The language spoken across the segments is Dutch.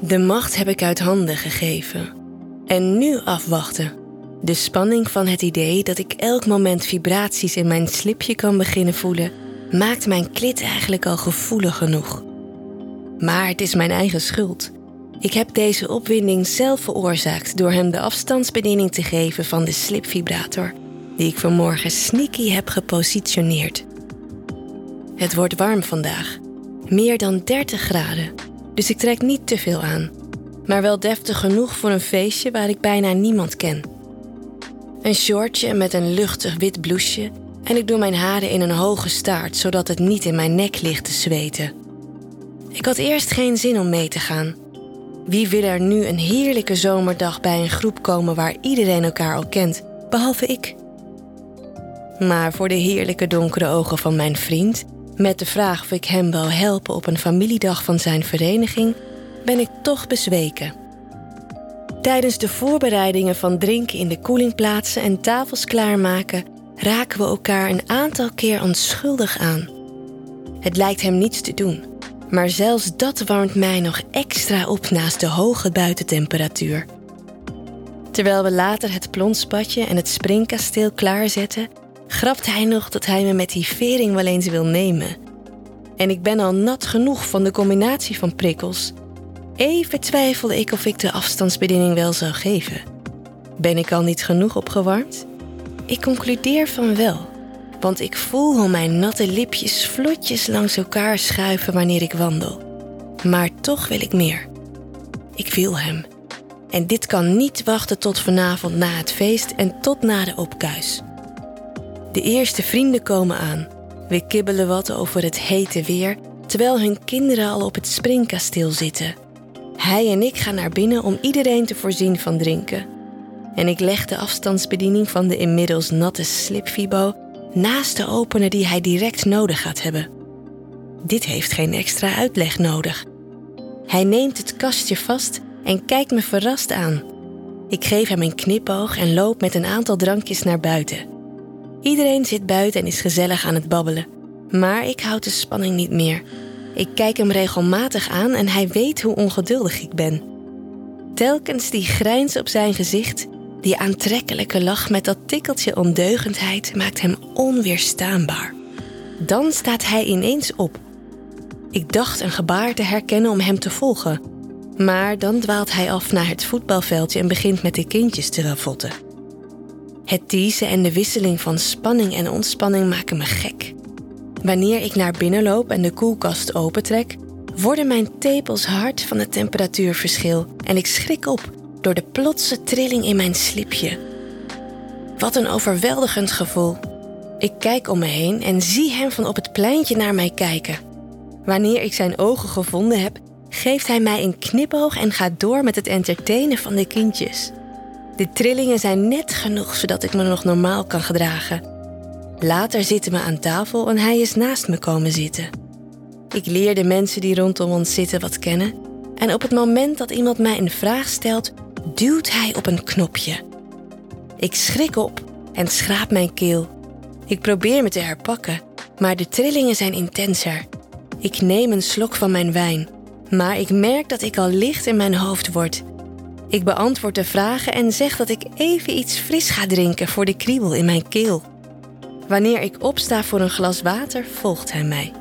De macht heb ik uit handen gegeven. En nu afwachten. De spanning van het idee dat ik elk moment vibraties in mijn slipje kan beginnen voelen, maakt mijn klit eigenlijk al gevoelig genoeg. Maar het is mijn eigen schuld. Ik heb deze opwinding zelf veroorzaakt door hem de afstandsbediening te geven van de slipvibrator, die ik vanmorgen sneaky heb gepositioneerd. Het wordt warm vandaag, meer dan 30 graden, dus ik trek niet te veel aan, maar wel deftig genoeg voor een feestje waar ik bijna niemand ken. Een shortje met een luchtig wit blouseje en ik doe mijn haren in een hoge staart zodat het niet in mijn nek ligt te zweten. Ik had eerst geen zin om mee te gaan. Wie wil er nu een heerlijke zomerdag bij een groep komen waar iedereen elkaar al kent, behalve ik? Maar voor de heerlijke donkere ogen van mijn vriend, met de vraag of ik hem wil helpen op een familiedag van zijn vereniging, ben ik toch bezweken. Tijdens de voorbereidingen van drinken in de koelingplaatsen en tafels klaarmaken, raken we elkaar een aantal keer onschuldig aan. Het lijkt hem niets te doen, maar zelfs dat warmt mij nog extra op naast de hoge buitentemperatuur. Terwijl we later het plonspadje en het springkasteel klaarzetten, grapt hij nog dat hij me met die vering wel eens wil nemen. En ik ben al nat genoeg van de combinatie van prikkels. Even twijfelde ik of ik de afstandsbediening wel zou geven. Ben ik al niet genoeg opgewarmd? Ik concludeer van wel, want ik voel hoe mijn natte lipjes vlotjes langs elkaar schuiven wanneer ik wandel. Maar toch wil ik meer. Ik wil hem. En dit kan niet wachten tot vanavond na het feest en tot na de opkuis. De eerste vrienden komen aan. We kibbelen wat over het hete weer, terwijl hun kinderen al op het springkasteel zitten. Hij en ik gaan naar binnen om iedereen te voorzien van drinken. En ik leg de afstandsbediening van de inmiddels natte slipfibo naast de opener die hij direct nodig gaat hebben. Dit heeft geen extra uitleg nodig. Hij neemt het kastje vast en kijkt me verrast aan. Ik geef hem een knipoog en loop met een aantal drankjes naar buiten. Iedereen zit buiten en is gezellig aan het babbelen. Maar ik houd de spanning niet meer. Ik kijk hem regelmatig aan en hij weet hoe ongeduldig ik ben. Telkens die grijns op zijn gezicht, die aantrekkelijke lach met dat tikkeltje ondeugendheid maakt hem onweerstaanbaar. Dan staat hij ineens op. Ik dacht een gebaar te herkennen om hem te volgen. Maar dan dwaalt hij af naar het voetbalveldje en begint met de kindjes te ravotten. Het teasen en de wisseling van spanning en ontspanning maken me gek. Wanneer ik naar binnen loop en de koelkast opentrek, worden mijn tepels hard van het temperatuurverschil en ik schrik op door de plotse trilling in mijn slipje. Wat een overweldigend gevoel. Ik kijk om me heen en zie hem van op het pleintje naar mij kijken. Wanneer ik zijn ogen gevonden heb, geeft hij mij een knipoog en gaat door met het entertainen van de kindjes. De trillingen zijn net genoeg zodat ik me nog normaal kan gedragen. Later zitten we aan tafel en hij is naast me komen zitten. Ik leer de mensen die rondom ons zitten wat kennen en op het moment dat iemand mij een vraag stelt, duwt hij op een knopje. Ik schrik op en schraap mijn keel. Ik probeer me te herpakken, maar de trillingen zijn intenser. Ik neem een slok van mijn wijn, maar ik merk dat ik al licht in mijn hoofd word. Ik beantwoord de vragen en zeg dat ik even iets fris ga drinken voor de kriebel in mijn keel. Wanneer ik opsta voor een glas water, volgt hij mij.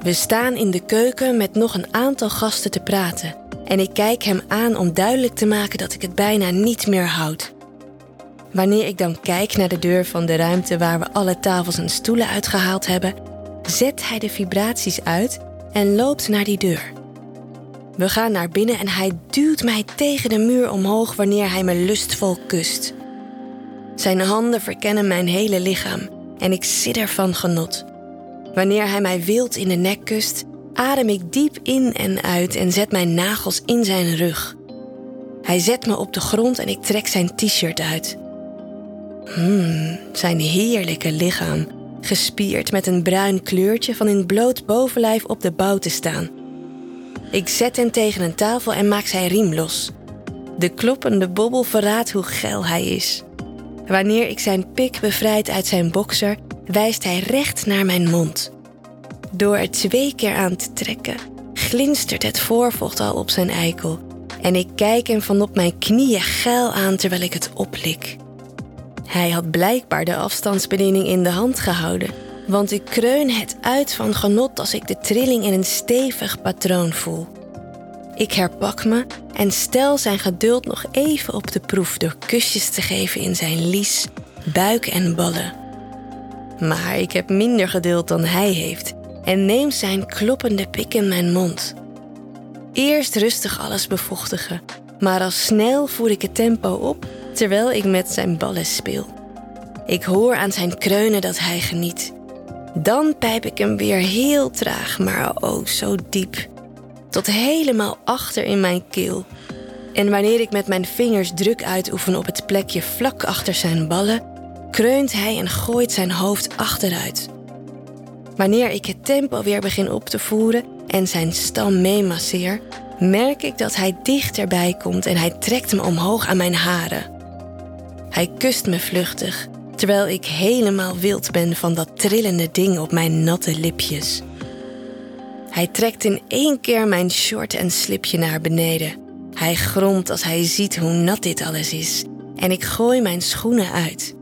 We staan in de keuken met nog een aantal gasten te praten en ik kijk hem aan om duidelijk te maken dat ik het bijna niet meer houd. Wanneer ik dan kijk naar de deur van de ruimte waar we alle tafels en stoelen uitgehaald hebben, zet hij de vibraties uit en loopt naar die deur. We gaan naar binnen en hij duwt mij tegen de muur omhoog wanneer hij me lustvol kust. Zijn handen verkennen mijn hele lichaam en ik sidder van genot. Wanneer hij mij wild in de nek kust, adem ik diep in en uit en zet mijn nagels in zijn rug. Hij zet me op de grond en ik trek zijn t-shirt uit. Hmm, zijn heerlijke lichaam, gespierd met een bruin kleurtje van in bloot bovenlijf op de bouw te staan. Ik zet hem tegen een tafel en maak zijn riem los. De kloppende bobbel verraadt hoe geil hij is. Wanneer ik zijn pik bevrijd uit zijn bokser, wijst hij recht naar mijn mond. Door er twee keer aan te trekken, glinstert het voorvocht al op zijn eikel. En ik kijk hem van op mijn knieën geil aan terwijl ik het oplik. Hij had blijkbaar de afstandsbediening in de hand gehouden, want ik kreun het uit van genot als ik de trilling in een stevig patroon voel. Ik herpak me en stel zijn geduld nog even op de proef door kusjes te geven in zijn lies, buik en ballen. Maar ik heb minder geduld dan hij heeft en neem zijn kloppende pik in mijn mond. Eerst rustig alles bevochtigen, maar al snel voer ik het tempo op terwijl ik met zijn ballen speel. Ik hoor aan zijn kreunen dat hij geniet. Dan pijp ik hem weer heel traag, maar oh zo diep. Tot helemaal achter in mijn keel. En wanneer ik met mijn vingers druk uitoefen op het plekje vlak achter zijn ballen, kreunt hij en gooit zijn hoofd achteruit. Wanneer ik het tempo weer begin op te voeren en zijn stam meemasseer, merk ik dat hij dichterbij komt en hij trekt me omhoog aan mijn haren. Hij kust me vluchtig, terwijl ik helemaal wild ben van dat trillende ding op mijn natte lipjes. Hij trekt in één keer mijn short en slipje naar beneden. Hij gromt als hij ziet hoe nat dit alles is en ik gooi mijn schoenen uit.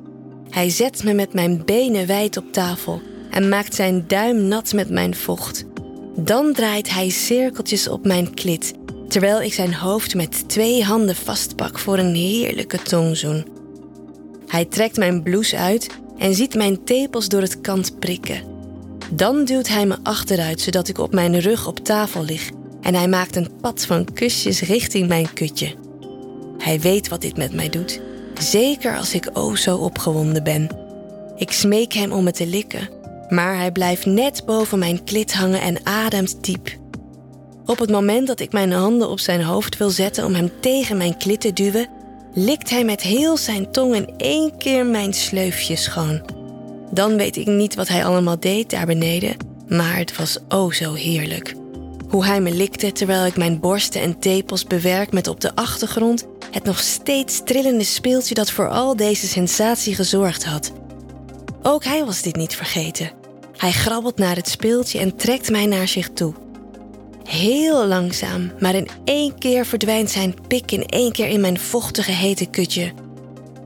Hij zet me met mijn benen wijd op tafel en maakt zijn duim nat met mijn vocht. Dan draait hij cirkeltjes op mijn klit, terwijl ik zijn hoofd met twee handen vastpak voor een heerlijke tongzoen. Hij trekt mijn blouse uit en ziet mijn tepels door het kant prikken. Dan duwt hij me achteruit zodat ik op mijn rug op tafel lig en hij maakt een pad van kusjes richting mijn kutje. Hij weet wat dit met mij doet, zeker als ik o zo opgewonden ben. Ik smeek hem om me te likken, maar hij blijft net boven mijn klit hangen en ademt diep. Op het moment dat ik mijn handen op zijn hoofd wil zetten om hem tegen mijn klit te duwen, likt hij met heel zijn tong in één keer mijn sleufje schoon. Dan weet ik niet wat hij allemaal deed daar beneden, maar het was o zo heerlijk. Hoe hij me likte terwijl ik mijn borsten en tepels bewerk met op de achtergrond het nog steeds trillende speeltje dat voor al deze sensatie gezorgd had. Ook hij was dit niet vergeten. Hij grabbelt naar het speeltje en trekt mij naar zich toe. Heel langzaam, maar in één keer verdwijnt zijn pik in één keer in mijn vochtige hete kutje.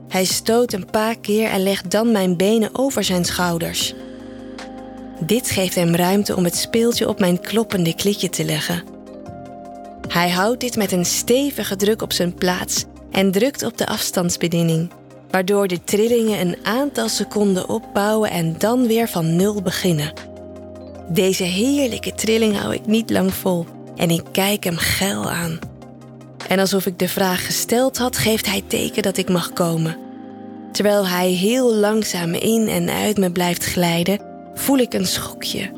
Hij stoot een paar keer en legt dan mijn benen over zijn schouders. Dit geeft hem ruimte om het speeltje op mijn kloppende klitje te leggen. Hij houdt dit met een stevige druk op zijn plaats en drukt op de afstandsbediening, waardoor de trillingen een aantal seconden opbouwen en dan weer van nul beginnen. Deze heerlijke trilling hou ik niet lang vol en ik kijk hem geil aan. En alsof ik de vraag gesteld had, geeft hij teken dat ik mag komen. Terwijl hij heel langzaam in en uit me blijft glijden, voel ik een schokje.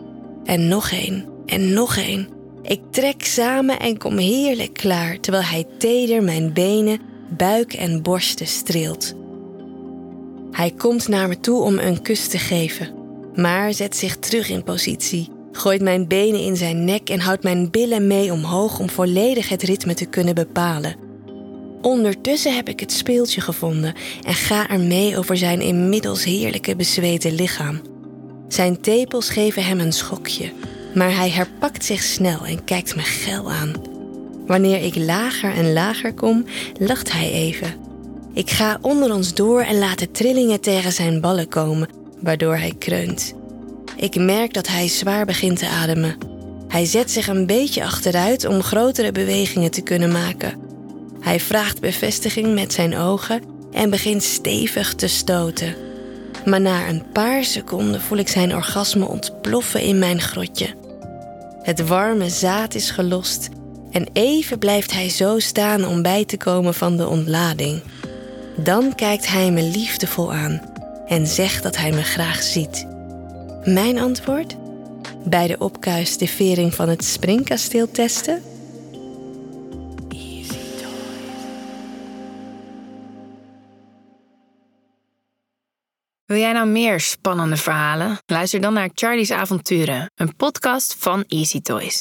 En nog een, en nog een. Ik trek samen en kom heerlijk klaar, terwijl hij teder mijn benen, buik en borsten streelt. Hij komt naar me toe om een kus te geven maar zet zich terug in positie, gooit mijn benen in zijn nek en houdt mijn billen mee omhoog om volledig het ritme te kunnen bepalen. Ondertussen heb ik het speeltje gevonden en ga er mee over zijn inmiddels heerlijke bezweten lichaam. Zijn tepels geven hem een schokje, maar hij herpakt zich snel en kijkt me geil aan. Wanneer ik lager en lager kom, lacht hij even. Ik ga onder ons door en laat de trillingen tegen zijn ballen komen, waardoor hij kreunt. Ik merk dat hij zwaar begint te ademen. Hij zet zich een beetje achteruit om grotere bewegingen te kunnen maken. Hij vraagt bevestiging met zijn ogen en begint stevig te stoten. Maar na een paar seconden voel ik zijn orgasme ontploffen in mijn grotje. Het warme zaad is gelost en even blijft hij zo staan om bij te komen van de ontlading. Dan kijkt hij me liefdevol aan en zegt dat hij me graag ziet. Mijn antwoord? Bij de opkuis de vering van het springkasteel testen? Wil jij nou meer spannende verhalen? Luister dan naar Charlie's Avonturen, een podcast van Easy Toys.